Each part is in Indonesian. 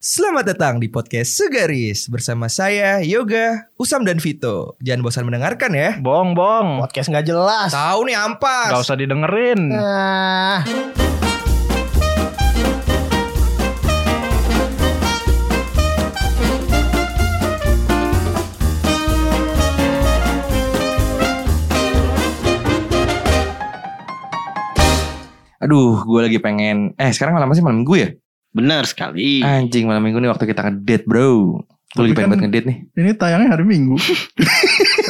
Selamat datang di podcast Segaris bersama saya Yoga, Usam dan Vito. Jangan bosan mendengarkan ya. Bong, bong. Podcast nggak jelas. Tahu nih ampas. Gak usah didengerin. Nah, Aduh, gue lagi pengen. Eh, sekarang malam sih malam minggu ya? Benar sekali. Anjing, malam minggu nih waktu kita ngedate, bro. Gue lagi pengen kan- banget ngedate nih. Ini tayangnya hari Minggu.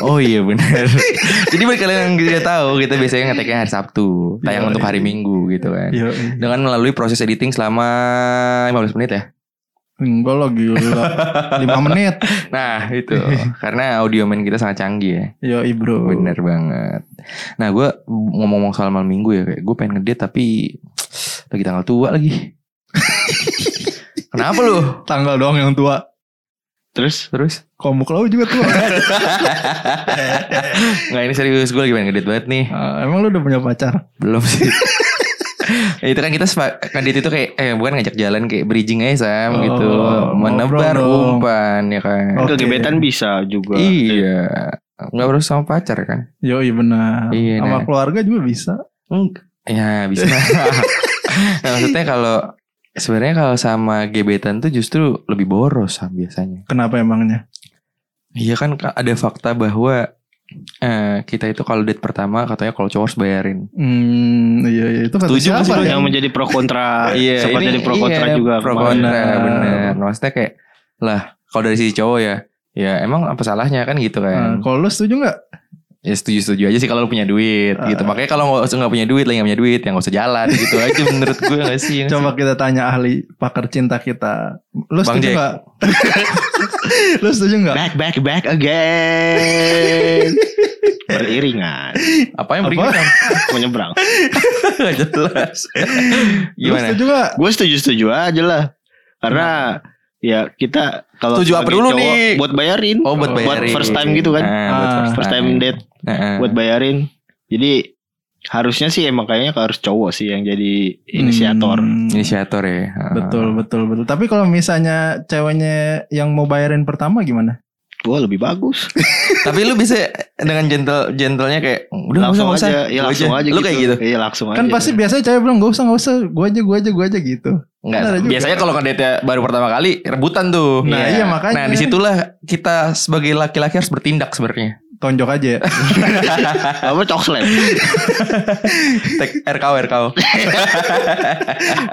Oh iya benar. Jadi buat kalian yang tidak tahu, kita biasanya ngeteknya hari Sabtu, tayang Iya, untuk hari Minggu gitu kan. Iya. Dengan melalui proses editing selama 15 menit ya. Enggak lah gila. 5 menit. Nah, itu. Karena audio main kita sangat canggih ya. Yo, bro. Bener banget. Nah, gue ngomong-ngomong soal malam minggu ya, kayak gue pengen ngedate tapi lagi tanggal tua lagi. Kenapa lu? Tanggal doang yang tua. Terus Terus? Komuk lo juga tua. Nggak ini serius gue lagi pengen ngedate banget nih. Ah, emang lu udah punya pacar? Belum sih. itu kan kita ngedate itu kayak eh bukan ngajak jalan kayak bridging aja Sam Oh, gitu. Menebar dong. umpan ya kan. Oke. kegebetan bisa juga. Iya. Nggak harus sama pacar kan? Yo, iya benar. Iya, Sama nah. keluarga juga bisa. Enggak. Ya bisa. nah, maksudnya kalau sebenarnya kalau sama gebetan tuh justru lebih boros Sam biasanya. Kenapa emangnya? Iya kan ada fakta bahwa eh, kita itu kalau date pertama katanya kalau cowok harus bayarin. Hmm, iya, iya. Itu kata sih siapa lu? ya? Yang menjadi pro kontra. Iya, sempat ini- jadi pro kontra iya, juga. Pro kontra, Benar. bener. Maksudnya kayak lah kalau dari sisi cowok ya, ya emang apa salahnya kan gitu Nah, kan? kalau lu setuju nggak? Ya setuju setuju aja sih kalau lu punya duit Ah. gitu. Makanya kalau nggak nggak punya duit, lagi nggak punya duit, yang nggak usah jalan gitu aja menurut gue nggak sih? Coba kita tanya ahli pakar cinta kita. Lu Bang setuju nggak? lu setuju nggak? Back back back again. Beriringan. sih? Apa yang Apa? beringat? Menyeberang. Nggak jelas. Lu Gimana? setuju nggak? Gue setuju setuju aja lah. Karena ya kita kalau Setuju apa dulu cowok, nih? Buat bayarin. Oh buat Buat bayarin. first time gitu kan? Nah, buat Ah. first, First time date Nah, buat bayarin. Jadi harusnya sih emang kayaknya harus cowok sih yang jadi inisiator. Hmm, inisiator ya. Betul, betul, betul. Tapi kalau misalnya ceweknya yang mau bayarin pertama gimana? Wah lebih bagus. Tapi lu bisa dengan gentle gentlenya kayak udah nggak usah langsung nggak usah. aja, iya Gua langsung aja. Lu kayak gitu. Iya langsung aja. Kan pasti biasanya cewek bilang gak usah, gak usah, gue aja, gue aja, gue aja, gue aja gitu. Enggak, juga. biasanya kalau ngedate baru pertama kali rebutan tuh. Nah, iya, makanya. Nah, di situlah kita sebagai laki-laki harus bertindak sebenarnya. Tonjok aja. apa cok slam. Tek RKO RKO.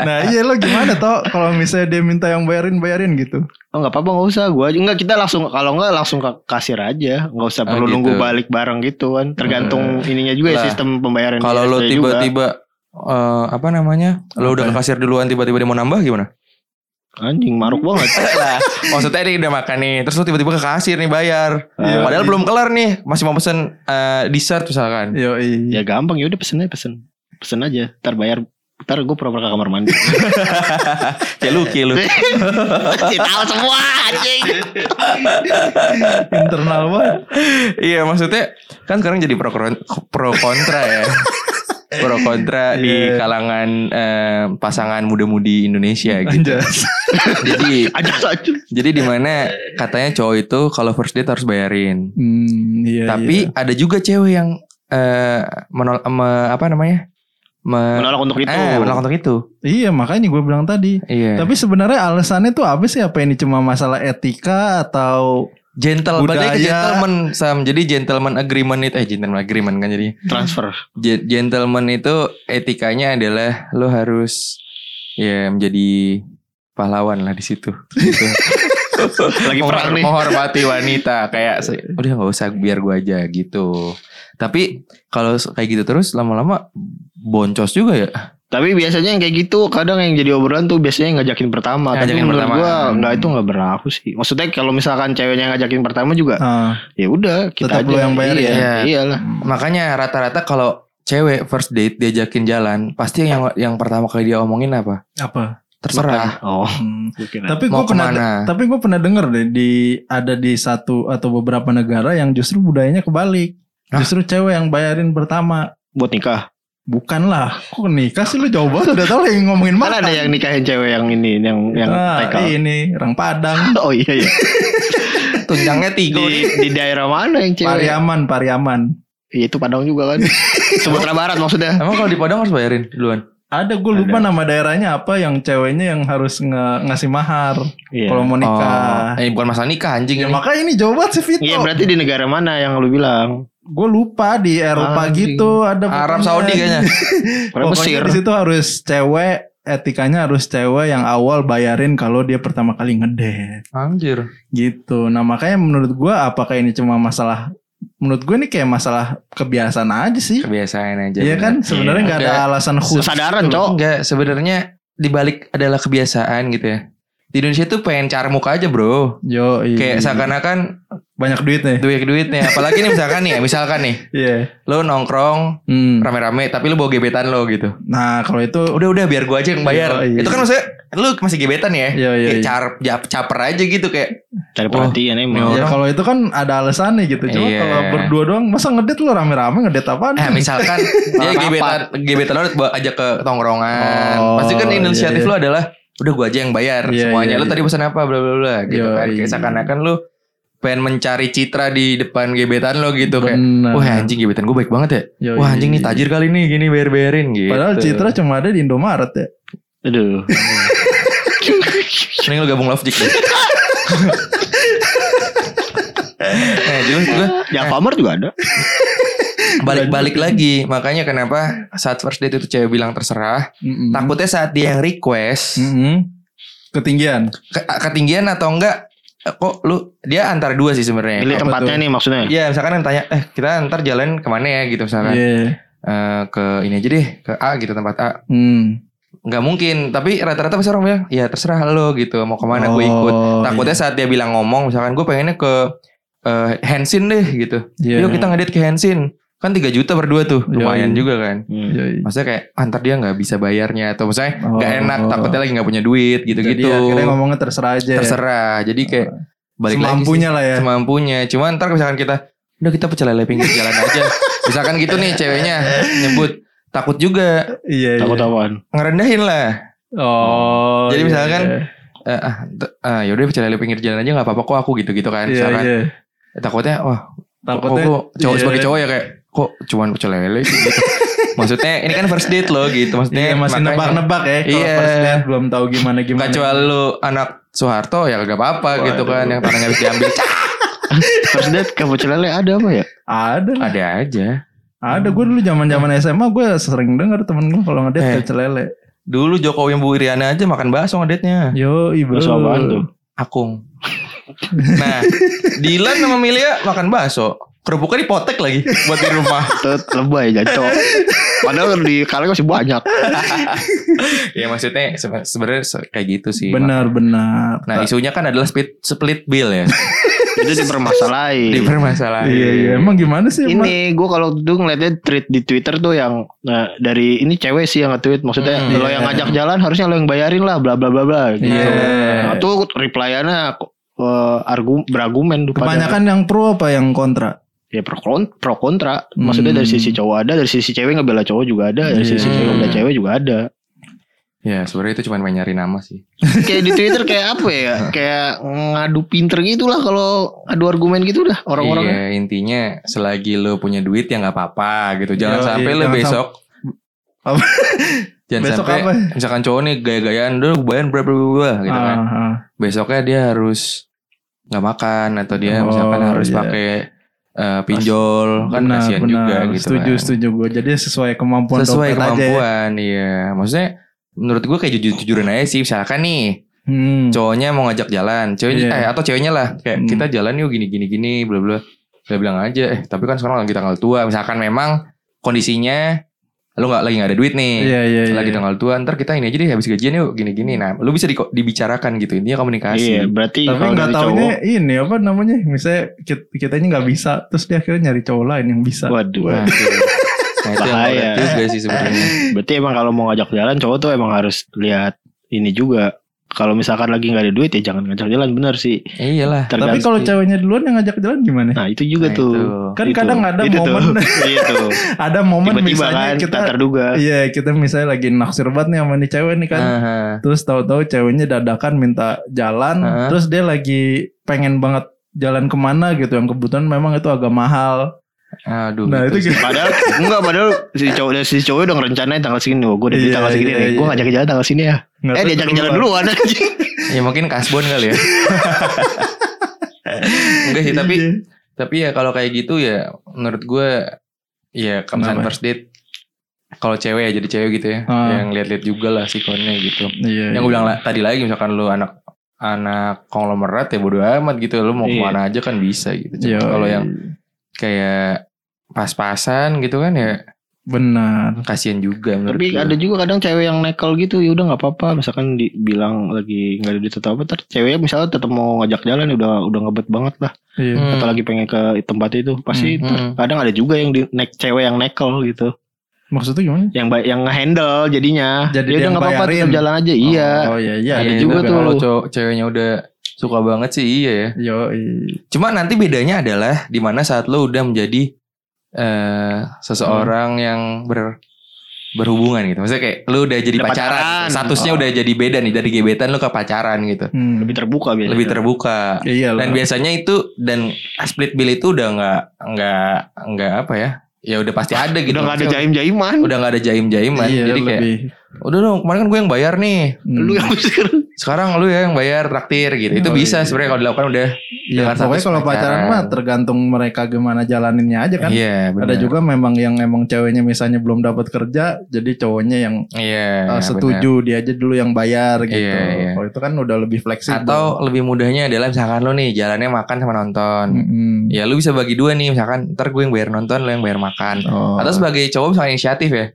nah iya lo gimana toh kalau misalnya dia minta yang bayarin, bayarin gitu. Oh nggak apa-apa nggak usah gue aja nggak kita langsung kalau nggak langsung ke kasir aja nggak usah Ah, perlu gitu. nunggu balik bareng gitu kan tergantung ininya juga ya Lah, sistem pembayaran Kalau lo tiba-tiba eh, apa namanya? Lo udah Apa? ke kasir duluan tiba-tiba dia mau nambah gimana? Anjing maruk banget lah, maksudnya dia udah makan nih, terus lo tiba-tiba ke kasir nih bayar. Iya. Padahal belum kelar nih, masih mau pesen eh, dessert misalkan. Yo ya gampang ya udah pesen aja pesen pesen aja ntar bayar ntar gue pura-pura ke kamar mandi Kayak lu, kayak lu. Tahu semua anjing internal banget. Iya maksudnya kan sekarang jadi pro pro kontra ya. Pro kontra di Iya. kalangan eh, pasangan muda-mudi Indonesia gitu. Anjas. jadi jadi di mana katanya cowok itu kalau first date harus bayarin. Hmm, iya, Tapi iya. ada juga cewek yang eh menol me- apa namanya? Me- menolak untuk itu Eh, menolak untuk itu. Iya makanya gue bilang tadi. Iya. Tapi sebenarnya alasannya tuh apa sih? Apa ini cuma masalah etika atau Gentle, budaya. gentleman Sam. Jadi gentleman agreement itu eh gentleman agreement kan jadi. transfer Ge- gentleman itu etikanya adalah lo harus ya menjadi pahlawan lah di situ. Gitu. lagi perang nih menghormati wanita kayak udah nggak usah biar gua aja gitu. Tapi kalau kayak gitu terus lama-lama boncos juga ya. Tapi biasanya yang kayak gitu kadang yang jadi obrolan tuh biasanya yang ngajakin pertama. Ngajakin Tapi menurut pertama. gua enggak itu enggak berlaku sih. Maksudnya kalau misalkan ceweknya yang ngajakin pertama juga Ah, ya udah kita Tetap aja. lu yang bayar iya, ya? Iyalah. Makanya rata-rata kalau cewek first date diajakin jalan, pasti yang yang pertama kali dia omongin apa? apa? Terserah. Oh, Hmm. mungkin. Tapi gue pernah, ke mana? tapi gue pernah denger deh di ada di satu atau beberapa negara yang justru budayanya kebalik. Hah? Justru cewek yang bayarin pertama. buat nikah. Bukan lah. Kok nikah sih lu jauh banget. Udah tau lah yang ngomongin Kan makan. ada yang nikahin cewek yang ini yang yang Nah, ini orang Padang. Oh iya iya. Tunjangnya tiga. Di, di daerah mana yang cewek? Pariaman, Pariaman. Iya itu Padang juga kan. Sumatera Barat maksudnya. Emang kalau di Padang harus bayarin duluan? Ada gue lupa nama daerahnya apa yang ceweknya yang harus nge- ngasih mahar Iya. kalau mau nikah. Oh, eh bukan masalah nikah anjing Ya ini. makanya ini jauh banget sih Vito. Iya berarti di negara mana yang lu bilang? Gue lupa di Eropa Anjing. gitu ada Arab. Saudi kayaknya. Pokoknya Mesir. Di situ harus cewek etikanya harus cewek yang awal bayarin kalau dia pertama kali ngedate Anjir. gitu. Nah makanya menurut gua apakah ini cuma masalah menurut gue ini kayak masalah kebiasaan aja sih. Kebiasaan aja. Iya kan sebenarnya nggak ada Enggak. alasan khusus. Kesadaran, gitu. Cok. Enggak, sebenarnya dibalik adalah kebiasaan gitu ya. Di Indonesia tuh pengen cari muka aja bro. Yo, iya. Kayak seakan-akan banyak duit nih. duit duitnya. Apalagi nih misalkan nih, ya, misalkan nih, Iya. lo nongkrong Hmm. rame-rame, tapi lo bawa gebetan lo gitu. Nah kalau itu Udah udah biar gua aja yang bayar. Iya, iya. Itu kan maksudnya lo masih gebetan ya. Iya, iya, kayak iya. car, caper aja gitu kayak. Cari Oh, perhatian emang. ini Ya orang- kalau itu kan ada alasannya gitu. Cuma Iya. kalau berdua doang masa ngedate lu rame-rame ngedate apaan? Eh misalkan dia Rapat. gebetan gebetan lo bawa ajak ke tongkrongan. Oh, Pasti kan inisiatif iya, iya. lo adalah udah gua aja yang bayar Iya, semuanya. iya, lo iya. tadi pesan apa bla bla bla gitu Iya, kan. Kayak iya. seakan-akan lo pengen mencari citra di depan gebetan lo gitu kayak. Bener. Wah anjing gebetan gue baik banget ya. Yo, Wah anjing iya. nih tajir kali nih gini bayar-bayarin gitu. Padahal Citra cuma ada di Indomaret ya. Aduh. Mending lu gabung Love Jig deh. nah, jadi maksud gue Jafamart juga ada. balik-balik lagi. Makanya kenapa saat first date itu cewek bilang terserah. Mm-mm. Takutnya saat dia yang request. Mm-mm. Ketinggian. ke- ketinggian atau enggak. Kok lu. Dia antara dua sih sebenarnya. Pilih tempatnya tuh? nih maksudnya. Iya misalkan yang tanya. Eh kita ntar jalan ke mana ya gitu misalkan. Iya. Eh, ke ini aja deh. Ke A gitu tempat A. Hmm. nggak mungkin tapi rata-rata pasti orang bilang ya terserah lo gitu mau ke mana gue ikut Oh, takutnya saat dia bilang ngomong misalkan gue pengennya ke eh Hensin deh gitu Iya. yuk kita ngedit ke Hensin kan 3 juta berdua tuh lumayan iya. juga kan Hmm. Iya, iya. maksudnya kayak antar dia nggak bisa bayarnya atau misalnya nggak Oh. enak takutnya lagi nggak punya duit Jadi gitu-gitu akhirnya ngomongnya terserah aja. ya. terserah jadi kayak balik Semampunya lah lagi ya. sih, semampunya cuman ntar misalkan kita udah kita pecel lele pinggir jalan aja misalkan gitu nih ceweknya nyebut takut juga Iya. Takut iya. apaan? ngerendahin lah Oh. Jadi iya, misalkan, iya. eh, ah, t- ah yaudah pecel lele pinggir jalan aja nggak apa-apa kok aku gitu-gitu kan Iya, misalkan iya. Takutnya wah Takutnya kok, cowok iya. sebagai cowok ya kayak kok cuman pecel lele sih gitu. maksudnya ini kan first date loh gitu maksudnya Iya, masih nebak-nebak ya. Kalau Iya. first date belum tahu gimana gimana. kecuali lu anak Soeharto ya gak apa-apa gitu kan yang tanahnya habis diambil First date ke pecel lele ada apa ya? Ada lah. ada aja Ada gue dulu zaman zaman SMA gue sering denger temen gue kalau ngedate Eh. pecel lele. dulu Jokowi yang Bu Iriana aja makan bakso ngedate-nya Yo, bro. Bakso apaan tuh? akung nah Dilan sama Milia makan bakso kerupuknya dipotek lagi buat di rumah lebay jancok. Padahal di kaleng masih banyak. ya maksudnya sebe- sebenarnya se- kayak gitu sih Benar benar. Nah isunya kan adalah split, split bill ya Itu dipermasalahin. Di permasalahan Iya iya. Emang gimana sih? Ini gue kalau dulu ngeliatnya tweet di Twitter tuh yang nah, dari ini cewek sih yang nge-tweet maksudnya Hmm, lo iya. yang ngajak jalan harusnya lo yang bayarin lah bla bla bla bla gitu. Iya. Nah, tuh replyannya uh, argum berargumen tuh pada- Kebanyakan yang pro apa yang kontra? Ya pro, kon- pro kontra maksudnya Hmm. dari sisi cowok ada dari sisi cewek ngebela cowok juga ada dari sisi Iya. cewek ngebela cewek juga ada Ya sebenarnya itu cuma main nyari nama sih kayak di Twitter kayak apa ya kayak ngadu pinter gitu lah kalau adu argumen gitu dah orang-orang Iya intinya selagi lo punya duit ya nggak apa-apa gitu Jangan Yo, sampai iya, lo jangan besok Apa? Jangan Besok sampai apa? misalkan cowok nih gaya-gayaan Udah bayar berapa berapa gitu kan Ah. Besoknya dia harus nggak makan Atau dia Oh, misalkan harus iya. pakai eh, pinjol Kan Benar, kasihan benar. juga gitu Setuju kan. setuju gue. Jadi sesuai kemampuan Sesuai dompet aja ya. kemampuan Iya Maksudnya menurut gue kayak jujur-jujuran aja sih Misalkan nih Hmm. cowoknya mau ngajak jalan ceweknya Iya. eh, atau ceweknya lah kayak Hmm. kita jalan yuk gini gini gini bla bla dia bilang aja eh tapi kan sekarang lagi tanggal tua misalkan memang kondisinya lu nggak lagi nggak ada duit nih Iya iya. iya. lagi tanggal tua ntar kita ini aja deh habis gajian yuk gini gini nah lu bisa di- dibicarakan gitu intinya komunikasi iya berarti Tapi kalau nggak cowok ini apa namanya? Misalnya kita kitanya nggak bisa, terus dia akhirnya nyari cowok lain yang bisa. waduh nah, itu, nah, itu Bahaya. juga sih sebenarnya berarti emang kalau mau ngajak jalan cowok tuh emang harus lihat ini juga kalau misalkan lagi nggak ada duit ya jangan ngajak jalan bener sih. Iyalah. Tapi kalau ceweknya duluan yang ngajak jalan gimana? Nah itu juga Nah, tuh. itu. Kan Itu. kadang ada Itu momen Iya tuh. ada momen Tiba-tiba misalnya kan kita terduga. Iya kita misalnya lagi naksir banget nih sama nih cewek nih kan Aha. Terus tahu-tahu ceweknya dadakan minta jalan Heeh. Terus dia lagi pengen banget jalan ke mana gitu Yang kebetulan memang itu agak mahal Aduh. Nah gitu itu gitu Padahal enggak padahal si cowok si cowok udah ngerencanain tanggal segini. Oh, gue udah di Iya, tanggal segini iya, nih. Gue iya. ngajak jalan tanggal sini ya. Nggak eh diajak jalan duluan. duluan anjing. Ya mungkin kasbon kali ya. Enggak sih tapi Iya. tapi ya kalau kayak gitu ya menurut gue ya kemasan first date kalau cewek ya jadi cewek gitu ya Ah. yang lihat-lihat juga lah sikonnya gitu. Iya, yang iya. gue bilang tadi lagi misalkan lu anak anak konglomerat ya bodo amat gitu lu mau Iya. ke mana aja kan bisa gitu. Iya, Kalau iya. yang kayak pas-pasan gitu kan ya Benar kasihan juga menurut Tapi gue. ada juga kadang cewek yang nekel gitu ya udah nggak apa-apa. Misalkan dibilang lagi nggak ada duit atau apa, ter ceweknya misalnya tetap mau ngajak jalan ya udah udah ngebet banget lah. Iya Hmm. Atau lagi pengen ke tempat itu pasti Hmm, ter- hmm. kadang ada juga yang di nek cewek yang nekel gitu. Maksudnya gimana? Yang ba- yang nge-handle jadinya. Jadi ya dia udah nggak apa-apa tetap jalan aja. Iya. Oh iya iya ada Iya, juga tapi tuh. Kalau cowok ceweknya udah suka banget sih iya ya. Yo Cuma nanti bedanya adalah di mana saat lo udah menjadi eh seseorang yang ber berhubungan gitu. Maksudnya kayak lu udah jadi Udah pacaran, pacaran. statusnya Oh. udah jadi beda nih dari gebetan lu ke pacaran gitu. hmm. Lebih terbuka biasanya. Lebih terbuka. Iya lah Dan biasanya itu dan split bill itu udah nggak nggak nggak apa ya? Ya udah pasti ada gitu. Udah nggak ada jaim-jaiman. Udah nggak ada jaim-jaiman. Iya jadi kayak lebih udah dong kemarin kan gue yang bayar nih. hmm. Lu yang usir. Sekarang lu ya yang bayar traktir gitu. Itu Oh, bisa iya. sebenarnya kalau dilakukan udah Iya, dengan pokoknya kalau pacaran pacaran. mah tergantung mereka gimana jalaninnya aja kan. Iya, Ada juga memang yang emang ceweknya misalnya belum dapat kerja, jadi cowoknya yang Iya, uh, setuju dia aja dulu yang bayar gitu. Iya, iya. Kalau itu kan udah lebih fleksibel. Atau lebih mudahnya adalah misalkan lu nih jalannya makan sama nonton. Mm-mm. Ya lu bisa bagi dua nih misalkan ntar gue yang bayar nonton lu yang bayar makan. Oh, Atau sebagai cowok misalkan inisiatif ya.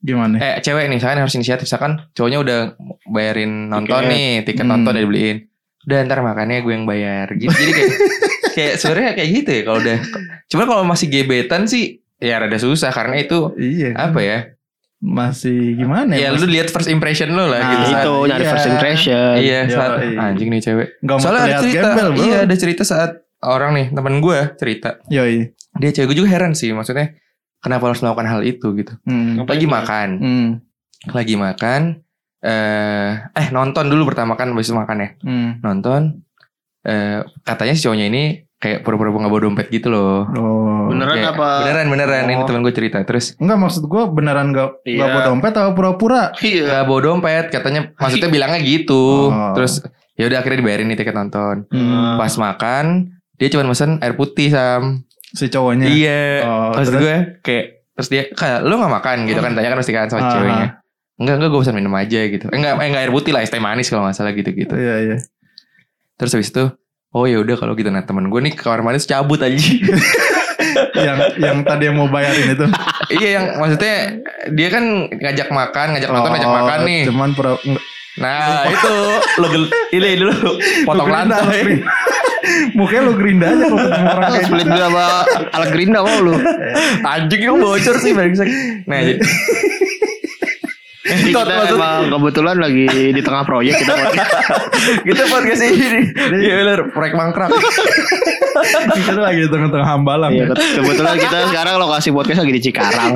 Gimana? Eh cewek nih misalkan harus inisiatif misalkan cowoknya udah bayarin nonton Tiket. nih tiket Hmm. nonton udah dibeliin. Udah ntar makannya gue yang bayar gitu. Jadi kayak kayak sebenarnya kayak gitu ya kalau udah. Cuma kalau masih gebetan sih ya rada susah karena itu Iya. apa ya? Masih gimana Ya ya? lu lihat first impression lu lah Nah, gitu. saat- itu nyari iya. first impression. Iya, saat anjing nih cewek. Mau Soalnya ada cerita, gembel, bro. iya ada cerita saat orang nih temen gue cerita. Yoi. Dia cewek gue juga heran sih, maksudnya kenapa harus melakukan hal itu gitu. Hmm. Lagi makan, Hmm. lagi makan. Eh, eh nonton dulu pertama kan, habis makan ya. Hmm. Nonton. Eh, katanya si cowoknya ini kayak pura-pura nggak bawa dompet gitu loh. Oh. Beneran Kayak, apa? Beneran beneran ini Oh. temen gue cerita. Terus Enggak maksud gue beneran gak, Iya. gak bawa dompet atau pura-pura? Iya. nggak bawa dompet, katanya maksudnya bilangnya gitu. Oh. Terus ya udah akhirnya dibayarin nih tiket nonton. Hmm. Pas makan dia cuma mesen air putih sam. Si cowoknya. Iya. Oh, Terus terus? gue kayak terus dia kayak lu gak makan gitu kan tanya kan pasti kan sama Ah. ceweknya. Enggak enggak gue pesan minum aja gitu. Eh, enggak eh, enggak air putih lah es teh manis kalau nggak salah gitu gitu. Iya iya. Terus habis itu oh ya udah kalau gitu nah temen gue nih ke kamar mandi terus cabut aja. yang yang tadi yang mau bayarin itu. iya yang maksudnya dia kan ngajak makan ngajak nonton ngajak Oh, makan nih. Cuman nggak- Nah itu lo gel- ini dulu potong lantai. Mukanya lu gerinda aja kalau ketemu orang kayak Split bill sama ala gerinda mau lu. Anjing yang bocor sih brengsek. Nah jadi kita maksud- emang kebetulan lagi di tengah proyek kita kita podcast ini. Iya bener proyek mangkrak. kita tuh lagi di tengah-tengah hambalang. Iya, ya. ke- kebetulan kita sekarang lokasi podcast lagi di Cikarang.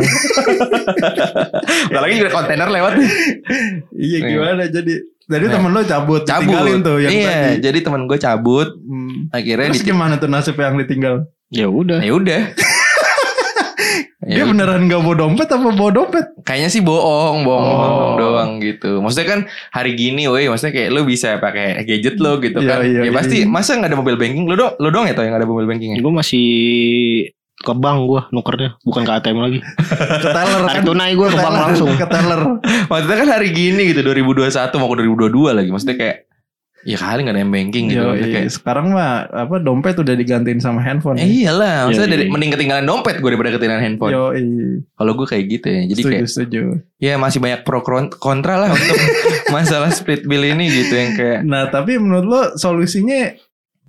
Gak lagi juga kontainer lewat. Iya gimana jadi jadi Nah. temen lo cabut, Cabut. tinggalin tuh yang iya, tadi. jadi teman gue cabut. Hmm. Akhirnya Terus gimana tuh nasib yang ditinggal? Ya udah. Ya udah. Dia Ya beneran gak bawa dompet apa bawa dompet? Kayaknya sih bohong, bohong, Oh. bohong doang gitu. Maksudnya kan hari gini, woi, maksudnya kayak lu bisa pakai gadget lo gitu Iya, kan. iya, ya iya. pasti masa nggak ada mobile banking? Lu dong, lu dong ya tau yang ada mobile bankingnya. Gue masih ke bank gue nukernya bukan ke ATM lagi. Ke teller kan? Tunai gue ke bank Teller, langsung. Ke teller. Maksudnya kan hari gini gitu 2021 mau ke 2022 lagi. Maksudnya kayak ya kali nggak ada yang banking gitu. Yo, iya. kayak, Sekarang mah apa dompet udah digantiin sama handphone. eh, iyalah, maksudnya Iya, dari mending ketinggalan dompet gue daripada ketinggalan handphone. Yo, iya. Kalau gue kayak gitu ya. Jadi setuju, kayak setuju. ya masih banyak pro kontra lah untuk masalah split bill ini gitu yang kayak Nah, tapi menurut lo solusinya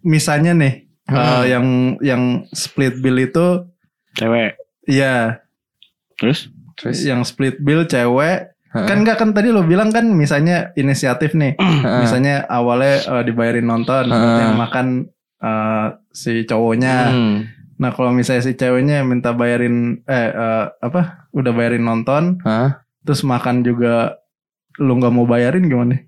misalnya nih Hmm. eh, yang yang split bill itu Cewek. ya Terus? terus yang split bill cewek Heeh. Kan enggak kan tadi lo bilang kan misalnya inisiatif nih. Heeh. misalnya awalnya eh, dibayarin nonton, berarti yang makan eh, si cowoknya. Hmm. Nah kalau misalnya si ceweknya minta bayarin eh, eh, apa? Udah bayarin nonton, Hah? terus makan juga lu nggak mau bayarin gimana?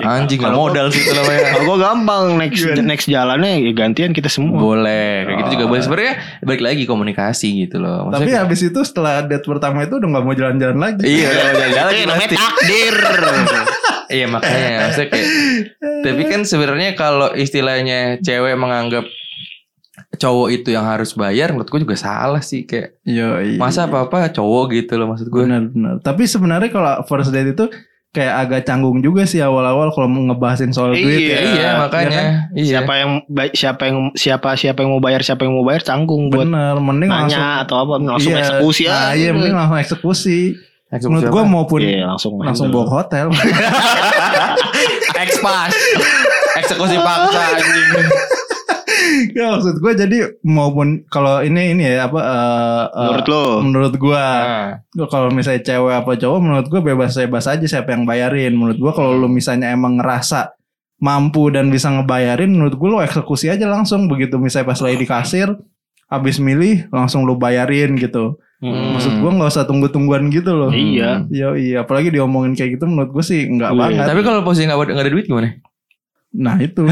Anjing gak Kalau modal sih itu namanya. Kalau gue gampang next next jalannya ya gantian kita semua. Boleh, kayak gitu juga boleh. Sebenarnya balik lagi komunikasi gitu loh. Tapi Maksudnya, habis itu setelah date pertama itu udah nggak mau jalan-jalan lagi. iya udah mau jalan-jalan Eh, namanya pasti. takdir. Iya makanya maksudnya kayak tapi kan sebenarnya kalau istilahnya cewek menganggap cowok itu yang harus bayar menurut gue juga salah sih kayak Iya, iya. masa apa-apa cowok gitu loh maksud gue. Benar benar. Tapi sebenarnya kalau first date itu kayak agak canggung juga sih awal-awal kalau mau ngebahasin soal Iya, duit ya. Iya, Ya kan? makanya. Iya. Siapa yang siapa yang siapa siapa yang mau bayar siapa yang mau bayar canggung buat Bener, mending nanya langsung atau apa langsung Iya, eksekusi Nah, aja. iya mending langsung eksekusi. Eksekusi Menurut gua maupun Iya, langsung langsung bawa ke hotel. Ekspas. Eksekusi paksa anjing. Ya maksud gue jadi maupun kalau ini ini ya apa eh, menurut lo. menurut gua Nah, kalau misalnya cewek apa cowok menurut gue bebas-bebas aja siapa yang bayarin menurut gua kalau lu misalnya emang ngerasa mampu dan bisa ngebayarin menurut gue lu eksekusi aja langsung begitu misalnya pas lagi di kasir habis milih langsung lu bayarin gitu Hmm. maksud gua nggak usah tunggu-tungguan gitu loh Iya. Iya iya apalagi diomongin kayak gitu menurut gue sih nggak Iya. banget Tapi kalau posisi nggak ada nggak ada duit gimana? Nah itu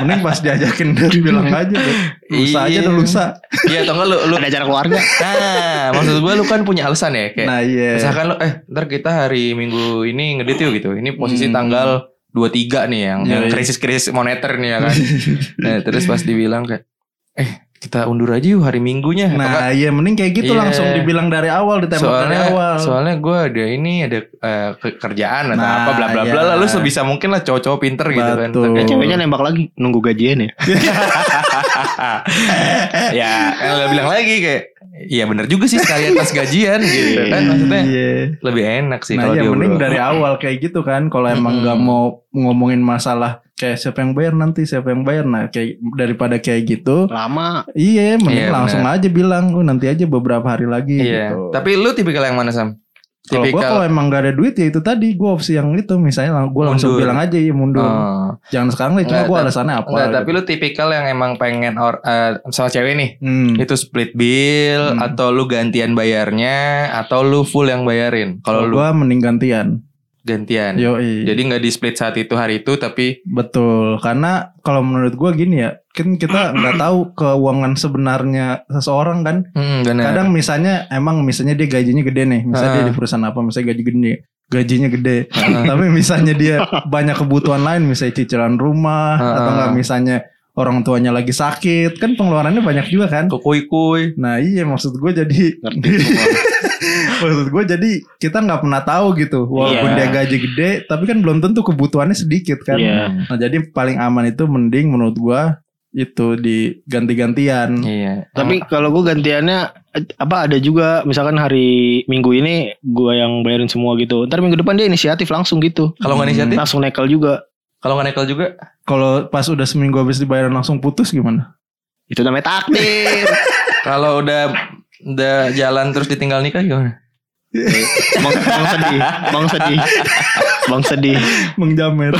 mending pas diajakin date bilang aja deh lusa aja Iya. deh lusa Iya atau enggak lu lu Ada acara keluarga. Nah, maksud gue lu kan punya alasan ya kayak nah iya misalkan lu eh ntar kita hari Minggu ini ngedit yuk gitu. Ini posisi Hmm. tanggal 23 nih yang Iya, yang iya. krisis-krisis moneter nih ya kan. nah, terus pas dibilang kayak eh kita undur aja yuk hari Minggunya Nah enggak, iya mending kayak gitu Iya. langsung dibilang dari awal ditembak dari soalnya awal. soalnya gue ada ini ada eh, ke- kerjaan atau Nah, apa bla bla bla iya. lah lu sebisa mungkin lah cowok-cowok pinter gitu kan. Ya Tapi- ceweknya nembak lagi nunggu gajian ya. ya kan lu bilang lagi kayak Iya bener juga sih sekalian pas gajian gitu kan maksudnya Iya. lebih enak sih Nah kalau iya dia mending dari awal kayak gitu kan. Kalau emang nggak mau ngomongin masalah kayak siapa yang bayar nanti siapa yang bayar. Nah kayak daripada kayak gitu. Lama. Iya mending Iya, langsung aja bilang. Oh, nanti aja beberapa hari lagi Iya. gitu. Tapi lu tipikal yang mana Sam? Kalau gue kalau emang gak ada duit ya itu tadi gue opsi yang itu misalnya gue langsung Mundur. bilang aja ya mundur. Oh. Jangan sekarang lah cuma gue alasannya apa. Enggak, gitu. tapi lu tipikal yang emang pengen or, eh, sama cewek nih Hmm. itu split bill Hmm. atau lu gantian bayarnya atau lu full yang bayarin. Kalau Kalau lu gue mending gantian. Gantian. Yoi. Jadi nggak di split saat itu hari itu tapi Betul, karena kalau menurut gua gini ya, kan kita nggak tahu keuangan sebenarnya seseorang kan. hmm. Kadang misalnya emang misalnya dia gajinya gede nih, misalnya dia Ah. di perusahaan apa, misalnya gaji gede, gajinya gede. Ah. Tapi misalnya dia banyak kebutuhan lain, misalnya cicilan rumah Ah. atau enggak misalnya orang tuanya lagi sakit, kan pengeluarannya banyak juga kan. Kukui-kui. Nah iya maksud gue jadi Ngerti maksud gue jadi kita nggak pernah tahu gitu walaupun Iya. dia gaji gede tapi kan belum tentu kebutuhannya sedikit kan Iya. Nah jadi paling aman itu mending menurut gua itu diganti-gantian. Iya. Tapi kalau gue gantiannya apa ada juga misalkan hari Minggu ini gue yang bayarin semua gitu. Ntar minggu depan dia inisiatif langsung gitu. kalau nggak inisiatif, Langsung nekel juga. Kalau nggak nekel juga Kalau pas udah seminggu habis dibayar langsung putus gimana? Itu namanya takdir. Kalau udah udah jalan terus ditinggal nikah gimana? bang, bang sedih. Bang sedih. Bang sedih. Mengjamin.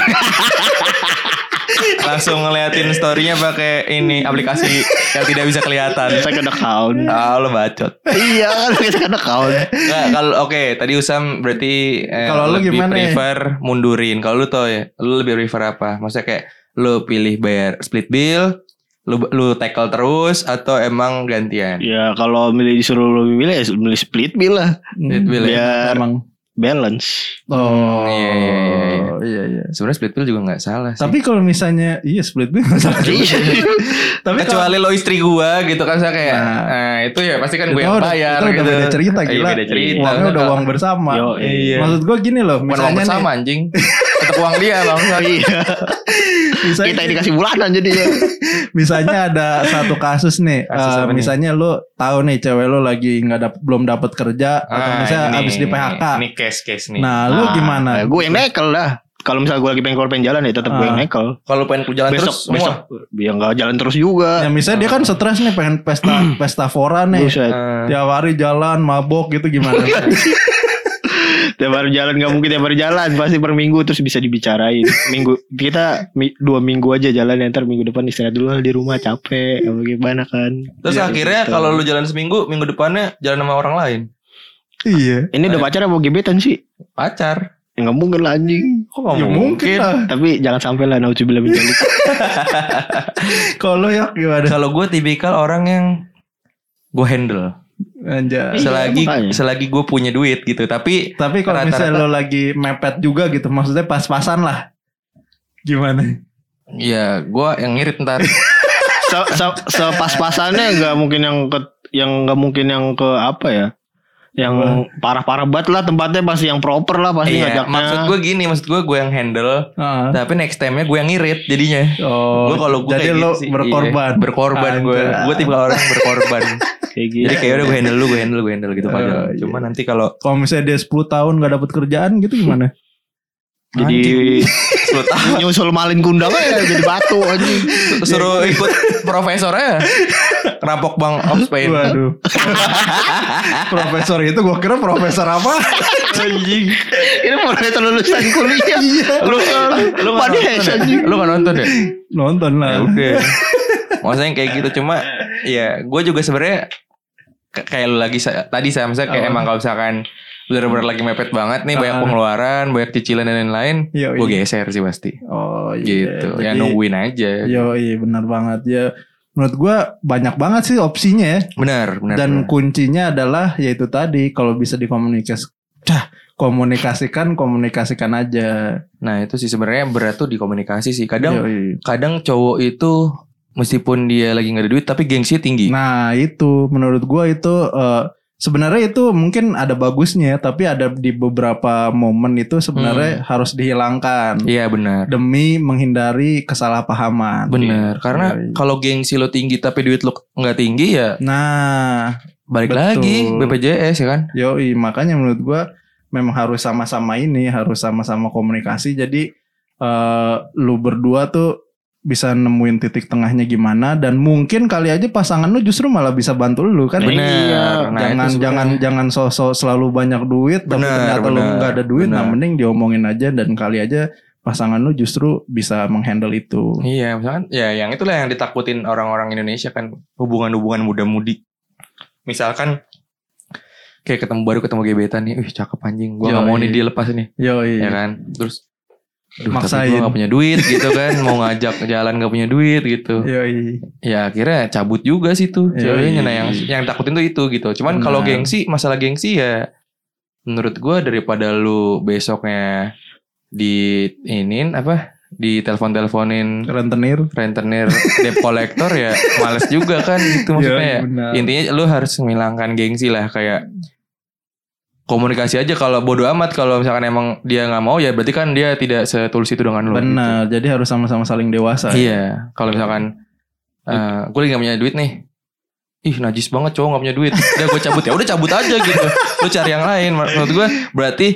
Langsung ngeliatin storynya pakai ini aplikasi yang tidak bisa kelihatan. Second account. Ah, lo bacot. iya kan second account. Nggak, kalau oke, tadi Usam berarti eh, Kalau lu lebih gimana ya? prefer mundurin. Kalau lu tau ya, lu lebih prefer apa? Maksudnya kayak lu pilih bayar split bill, lu lu tackle terus atau emang gantian? Ya kalau milih disuruh lu milih ya milih split bill lah. Split bill ya. Biar Emang. Balance. Oh iya, iya, iya. iya iya. Sebenarnya split bill juga nggak salah sih. Tapi kalau misalnya iya split bill nggak salah. juga. Tapi kalau kecuali lo istri gua gitu kan saya kayak Nah. nah, itu ya pasti kan gue yang udah- bayar itu udah gitu. beda cerita Iya, gila. beda cerita. Uangnya udah Kalau- uang bersama. Yo, Iya. Maksud gua gini loh, Bukan uang misalnya bersama nih, anjing. Uang dia bang. Iya. misalnya, Kita yang dikasih bulanan jadinya. misalnya ada satu kasus nih, Kasus eh, apa nih? misalnya lu tahu nih cewek lu lagi nggak dap- belum dapat kerja atau Ah, misalnya ini- abis di PHK. Ini case case nih. Nah, lu gimana? gue yang nekel dah. Kalau misalnya gue lagi pengen keluar pengen jalan ya tetap gue yang Ah. nekel. kalau pengen jalan besok terus semua. besok biar nggak jalan terus juga. Ya misalnya dia kan stres nih pengen pesta pesta fora nih. Buset. Eh, Tiap hari jalan mabok gitu gimana? tiap hari jalan nggak mungkin tiap hari jalan pasti per minggu terus bisa dibicarain minggu kita mi- dua minggu aja jalan ya, ntar minggu depan istirahat dulu lah di rumah capek apa gimana kan Terus Ya, akhirnya gitu. kalau lu jalan seminggu, minggu depannya jalan sama orang lain. Iya. ini udah pacar apa gebetan sih Pacar. ya, nggak mungkin lah anjing Kok gak Ya mungkin lah. tapi jangan sampai lah nauzubillah min dzalik. Kalau ya gimana? Kalau gue tipikal orang yang gue handle. Anjay. Iya, selagi makanya. selagi gue punya duit gitu. Tapi Tapi kalau Rata-rata- misalnya lo lagi mepet juga gitu, maksudnya pas-pasan lah. Gimana? ya gue yang ngirit ntar. se, se, sepas-pasannya nggak mungkin yang ke yang nggak mungkin yang ke apa ya yang parah-parah banget lah tempatnya pasti yang proper lah pasti iya, ngajaknya maksud gue gini, maksud gue gue yang handle. Ah. Tapi next time-nya gue yang ngirit jadinya. Oh, gue kalau gue jadi kayak lo gitu sih, berkorban. iya, berkorban gue. Gue tipe orang yang berkorban. kayak gitu Jadi kayak udah gue handle lu, gue handle, gue handle gitu Oh, aja. iya. Cuma nanti kalau Kalau misalnya dia 10 tahun gak dapet kerjaan gitu gimana? jadi lu tahu nyusul malin kundang aja jadi batu anjing suruh ikut profesornya rampok bang of Spain. Waduh. profesor itu gue kira profesor apa? Anjing. ini profesor lulusan kuliah Lu lu Padahal, nonton ya? anjing. Lu nggak nonton ya? Nonton lah. Ya udah. Maksudnya kayak gitu cuma ya gue juga sebenarnya kayak lu lagi tadi saya misalnya kayak Apa? emang kalau misalkan bener-bener lagi mepet banget nih banyak Ah. pengeluaran banyak cicilan dan lain-lain Iya, gue iya. geser sih pasti Oh iya. gitu ya Jadi- nungguin aja Yo iya benar banget ya. Menurut gua banyak banget sih opsinya ya. benar benar Dan benar. kuncinya adalah yaitu tadi kalau bisa dikomunikasikan komunikasikan komunikasikan aja. nah itu sih sebenarnya berat tuh di komunikasi sih kadang Yoi. kadang cowok itu meskipun dia lagi nggak ada duit tapi gengsi tinggi Nah itu menurut gua itu eh, sebenarnya itu mungkin ada bagusnya tapi ada di beberapa momen itu sebenarnya harus dihilangkan iya benar demi menghindari kesalahpahaman. benar karena Yoi. kalau gengsi lo tinggi tapi duit lo nggak tinggi ya Nah, balik Betul. lagi BPJS ya kan Yoi, makanya menurut gua memang harus sama-sama ini, harus sama-sama komunikasi. Jadi eh lu berdua tuh bisa nemuin titik tengahnya gimana dan mungkin kali aja pasangan lu justru malah bisa bantu lu kan. benar Iya. Nah, jangan itu jangan sebenarnya. jangan sosok selalu banyak duit tapi Benar, ternyata lu benar, nggak ada duit, nah benar. mending diomongin aja dan kali aja pasangan lu justru bisa menghandle itu. Iya, misalkan ya yang itulah yang ditakutin orang-orang Indonesia kan hubungan-hubungan muda-mudi. Misalkan kayak ketemu baru ketemu gebetan nih, wih cakep anjing, gua Yoi. nggak mau nih dia lepas nih, Yoi. ya kan? Terus Duh, tapi Maksain. gue gak punya duit gitu kan Mau ngajak jalan gak punya duit gitu Yoi. Ya akhirnya cabut juga sih tuh. Ceweknya nah yang, yang takutin tuh itu gitu Cuman kalau gengsi Masalah gengsi ya Menurut gua daripada lu besoknya Di inin apa di telepon-teleponin Rentenir. rentenir debt collector ya males juga kan gitu maksudnya ya. benar. Intinya lu harus menghilangkan gengsi lah kayak komunikasi aja kalau bodo amat kalau misalkan emang dia nggak mau ya berarti kan dia tidak setulus itu dengan lu. Benar, jadi harus sama-sama saling dewasa. gitu. Iya, kalau misalkan eh gue lagi gak punya duit nih. Ih najis banget cowok gak punya duit. Udah gue cabut ya udah cabut aja gitu. Lu cari yang lain. Menurut gue berarti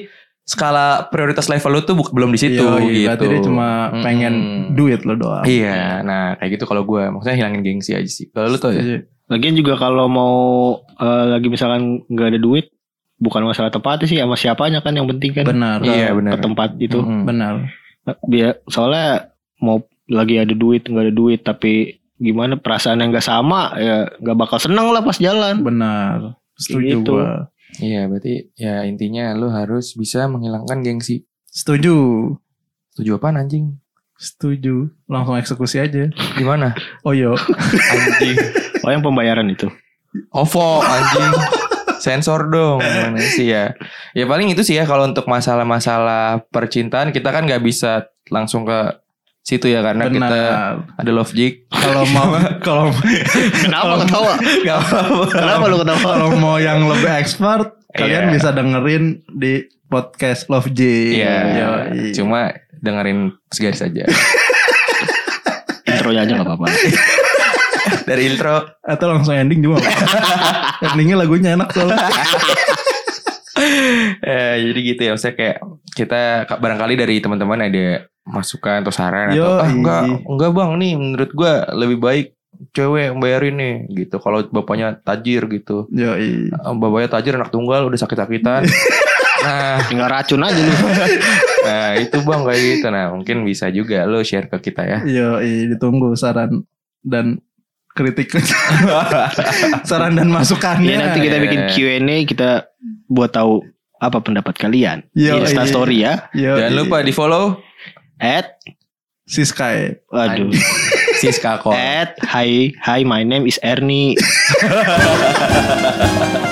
skala prioritas level lu tuh bu- belum di situ Yoi, gitu. Berarti dia cuma Mm-mm. pengen duit lo doang. Iya, nah kayak gitu kalau gue maksudnya hilangin gengsi aja sih. Kalau lu tuh ya. Lagian juga kalau mau eh, lagi misalkan nggak ada duit, bukan masalah tempatnya sih sama siapanya kan yang penting kan. Benar. Ke, Iya, benar. ke tempat itu. Mm-mm. Benar. Biar soalnya mau lagi ada duit nggak ada duit tapi gimana perasaan yang nggak sama ya nggak bakal seneng lah pas jalan. Benar. Setuju Gitu. gua. Iya, berarti ya intinya lu harus bisa menghilangkan gengsi. Setuju. Tujuh apaan anjing? Setuju. Langsung eksekusi aja. Gimana? Oh yo. Anjing. Oh yang pembayaran itu. OVO anjing. Sensor dong. Gimana sih ya? Ya paling itu sih ya kalau untuk masalah-masalah percintaan kita kan nggak bisa langsung ke situ ya karena kita Benar. ada love jig. Kalau mau kalau Kenapa ketawa? Gak apa-apa. Kenapa lu ketawa? kalau mau yang lebih expert kalian Iya. bisa dengerin di podcast Love J. Iya. Yoi. Cuma dengerin segaris aja. Intronya aja nggak apa-apa. Dari intro atau langsung ending juga. Endingnya lagunya enak soalnya. eh, jadi gitu ya maksudnya kayak kita barangkali dari teman-teman ada masukan atau saran Yo, atau ah enggak enggak bang nih menurut gua lebih baik cewek yang bayarin nih gitu kalau bapaknya tajir gitu Yoi. Eh, bapaknya tajir anak tunggal udah sakit-sakitan Nah, Tinggal racun aja lu. nah itu bang kayak gitu. Nah mungkin bisa juga lo share ke kita ya. Yo, ditunggu saran dan kritik. saran dan masukannya. Ya nanti kita Iya. bikin Q&A kita buat tahu apa pendapat kalian. Yo, Insta iya. story ya. Yo, Jangan lupa di follow At si Sky. Waduh. Siska Kol. At hi hi my name is Ernie.